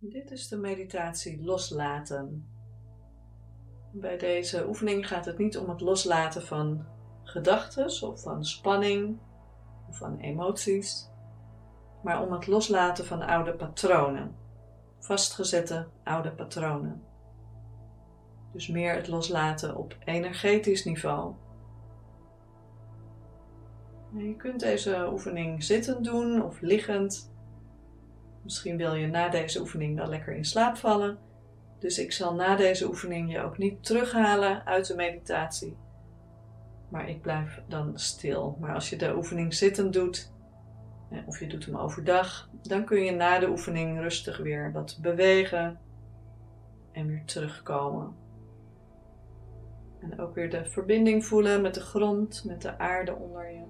Dit is de meditatie loslaten. Bij deze oefening gaat het niet om het loslaten van gedachten of van spanning of van emoties, maar om het loslaten van oude patronen, vastgezette oude patronen. Dus meer het loslaten op energetisch niveau. Je kunt deze oefening zittend doen of liggend. Misschien wil je na deze oefening wel lekker in slaap vallen. Dus ik zal na deze oefening je ook niet terughalen uit de meditatie. Maar ik blijf dan stil. Maar als je de oefening zittend doet, of je doet hem overdag, dan kun je na de oefening rustig weer wat bewegen en weer terugkomen. En ook weer de verbinding voelen met de grond, met de aarde onder je.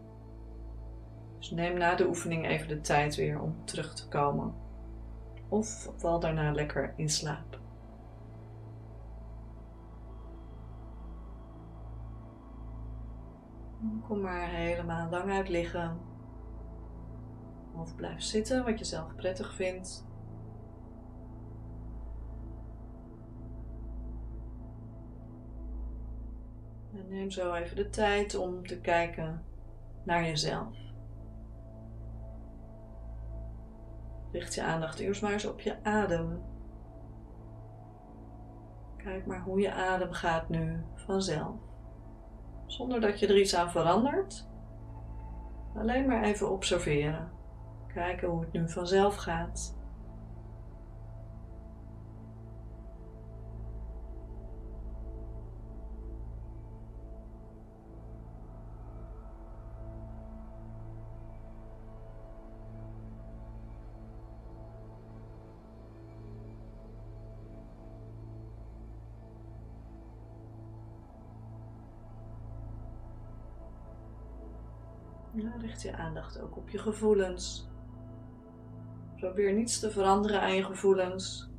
Dus neem na de oefening even de tijd weer om terug te komen. Of val daarna lekker in slaap. Kom maar helemaal lang uit liggen. Of blijf zitten wat je zelf prettig vindt. En neem zo even de tijd om te kijken naar jezelf. Richt je aandacht eerst maar eens op je adem. Kijk maar hoe je adem gaat nu vanzelf. Zonder dat je er iets aan verandert. Alleen maar even observeren. Kijken hoe het nu vanzelf gaat. Richt je aandacht ook op je gevoelens. Probeer niets te veranderen aan je gevoelens.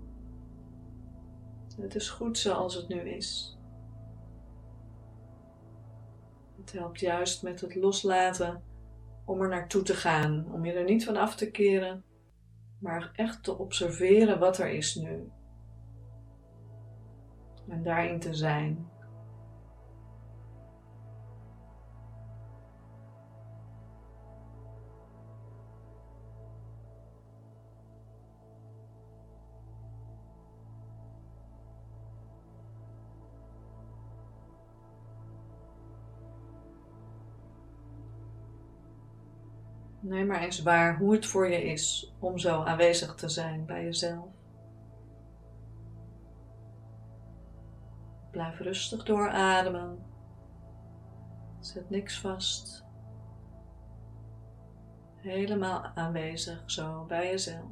Het is goed zoals het nu is. Het helpt juist met het loslaten om er naartoe te gaan, om je er niet van af te keren, maar echt te observeren wat er is nu. En daarin te zijn. Neem maar eens waar hoe het voor je is om zo aanwezig te zijn bij jezelf. Blijf rustig doorademen. Zet niks vast. Helemaal aanwezig zo bij jezelf.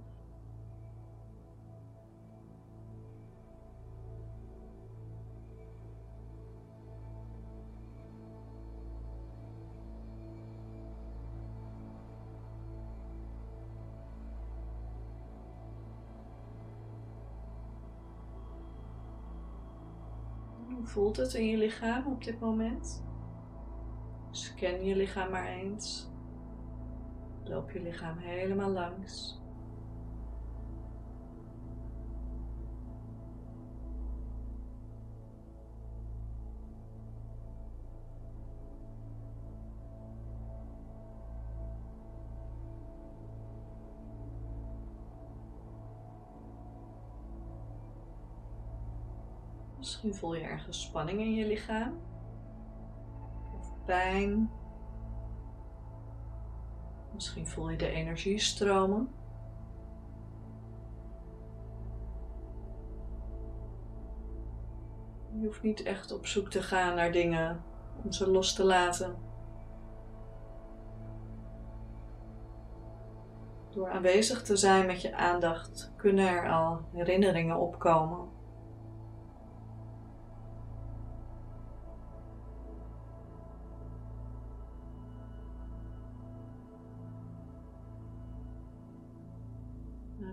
Voelt het in je lichaam op dit moment? Scan je lichaam maar eens. Loop je lichaam helemaal langs. Misschien voel je ergens spanning in je lichaam. Of pijn. Misschien voel je de energie stromen. Je hoeft niet echt op zoek te gaan naar dingen om ze los te laten. Door aanwezig te zijn met je aandacht kunnen er al herinneringen opkomen.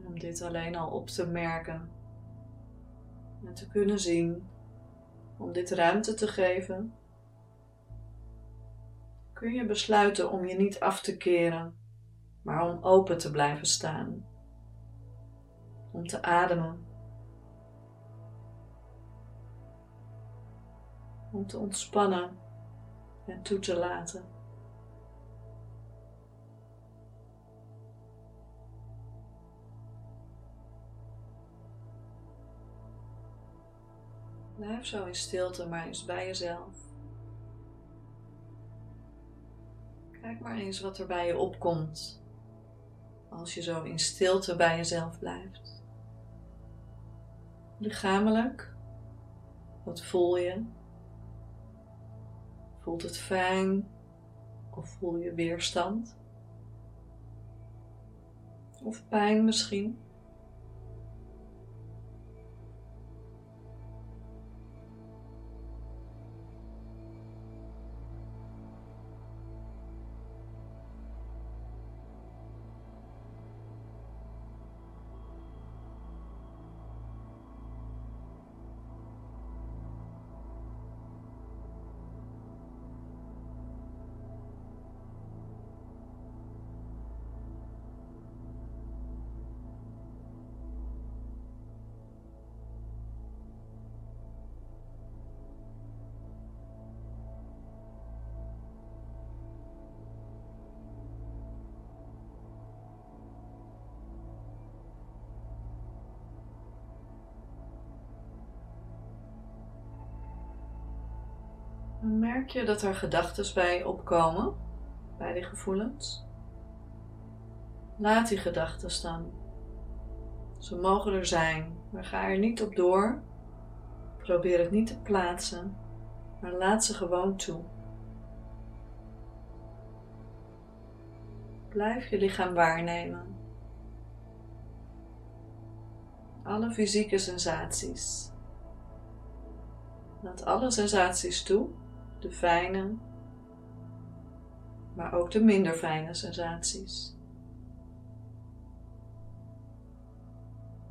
Om dit alleen al op te merken en te kunnen zien, om dit ruimte te geven, kun je besluiten om je niet af te keren, maar om open te blijven staan. om te ademen. Om te ontspannen en toe te laten. Blijf zo in stilte maar eens bij jezelf. Kijk maar eens wat er bij je opkomt als je zo in stilte bij jezelf blijft. Lichamelijk, wat voel je? Voelt het fijn of voel je weerstand? Of pijn misschien? Merk je dat er gedachten bij opkomen, bij die gevoelens? Laat die gedachten dan. Ze mogen er zijn, maar ga er niet op door. Probeer het niet te plaatsen, maar laat ze gewoon toe. Blijf je lichaam waarnemen. Alle fysieke sensaties. Laat alle sensaties toe de fijne, maar ook de minder fijne sensaties.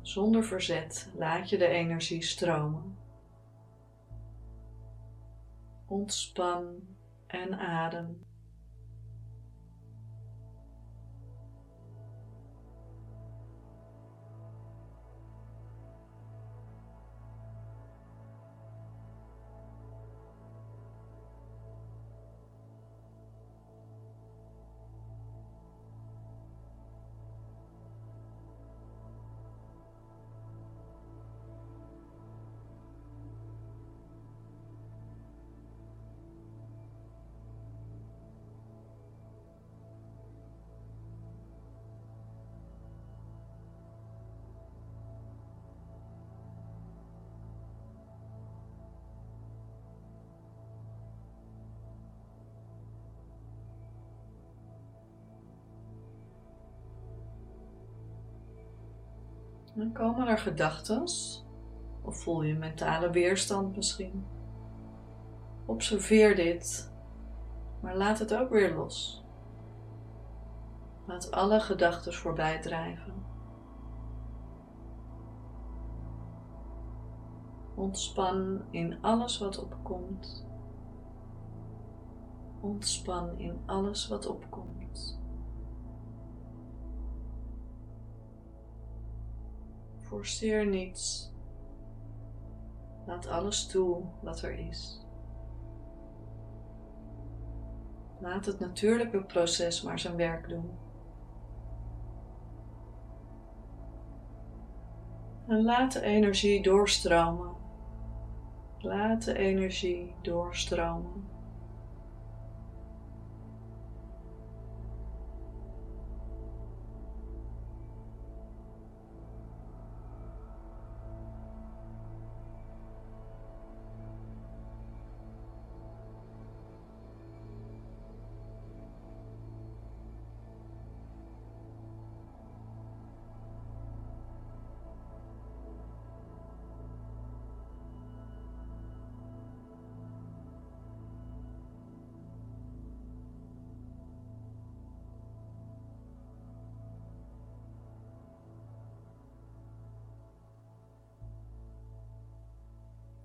Zonder verzet laat je de energie stromen. Ontspan en adem. Dan komen er gedachten of voel je mentale weerstand misschien. Observeer dit, maar laat het ook weer los. Laat alle gedachten voorbij drijven. Ontspan in alles wat opkomt. Ontspan in alles wat opkomt. Forceer niets. Laat alles toe wat er is. Laat het natuurlijke proces maar zijn werk doen. En laat de energie doorstromen. Laat de energie doorstromen.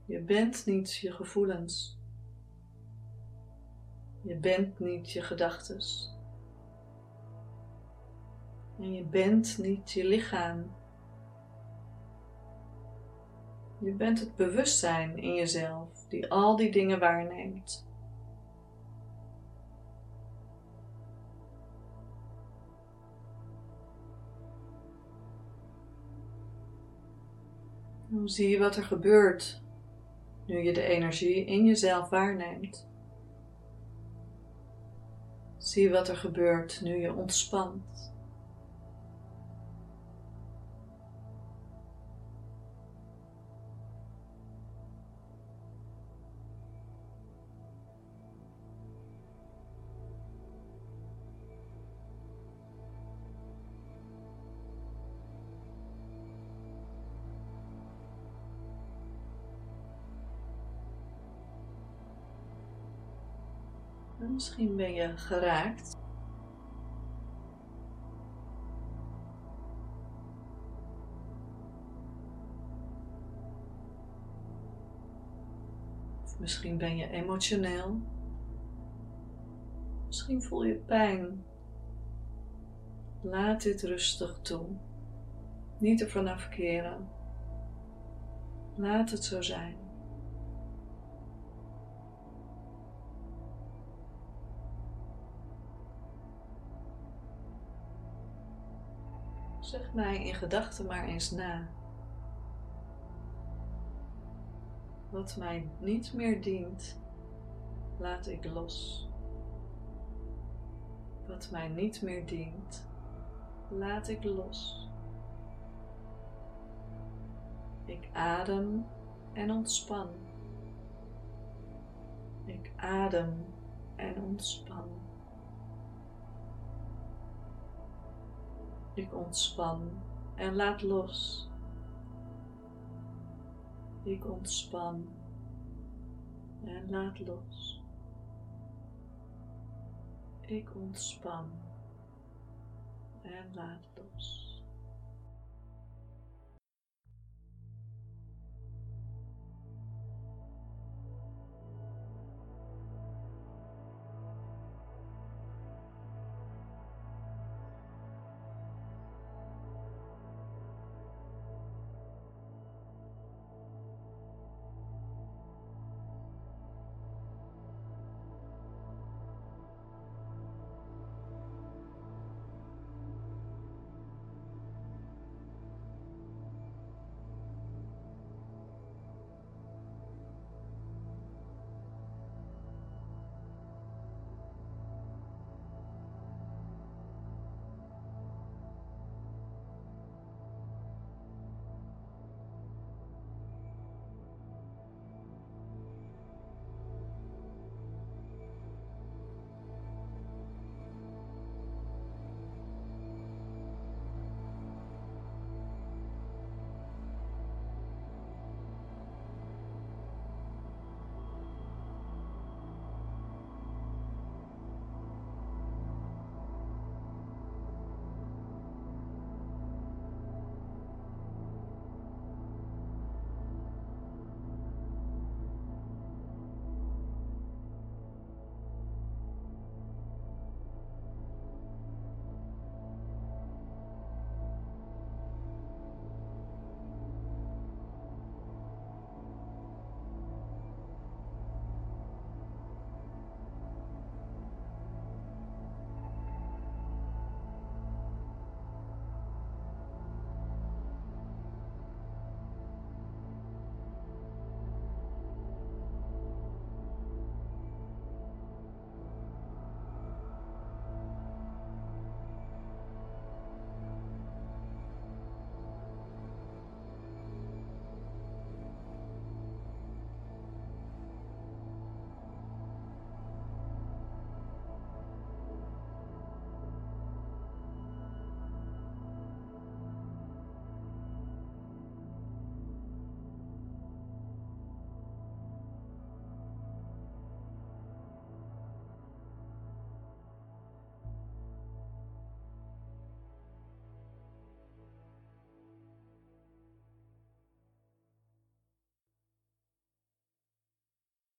Je bent niet je gevoelens. Je bent niet je gedachtes. En je bent niet je lichaam. Je bent het bewustzijn in jezelf die al die dingen waarneemt. Hoe zie je wat er gebeurt nu je de energie in jezelf waarneemt? Zie wat er gebeurt nu je ontspant. Misschien ben je geraakt. Of misschien ben je emotioneel. Misschien voel je pijn. Laat dit rustig toe. Niet ervan afkeren. Laat het zo zijn. Zeg mij in gedachten maar eens na. Wat mij niet meer dient, laat ik los. Wat mij niet meer dient, laat ik los. Ik adem en ontspan. Ik adem en ontspan. Ik ontspan en laat los. Ik ontspan en laat los. Ik ontspan en laat los.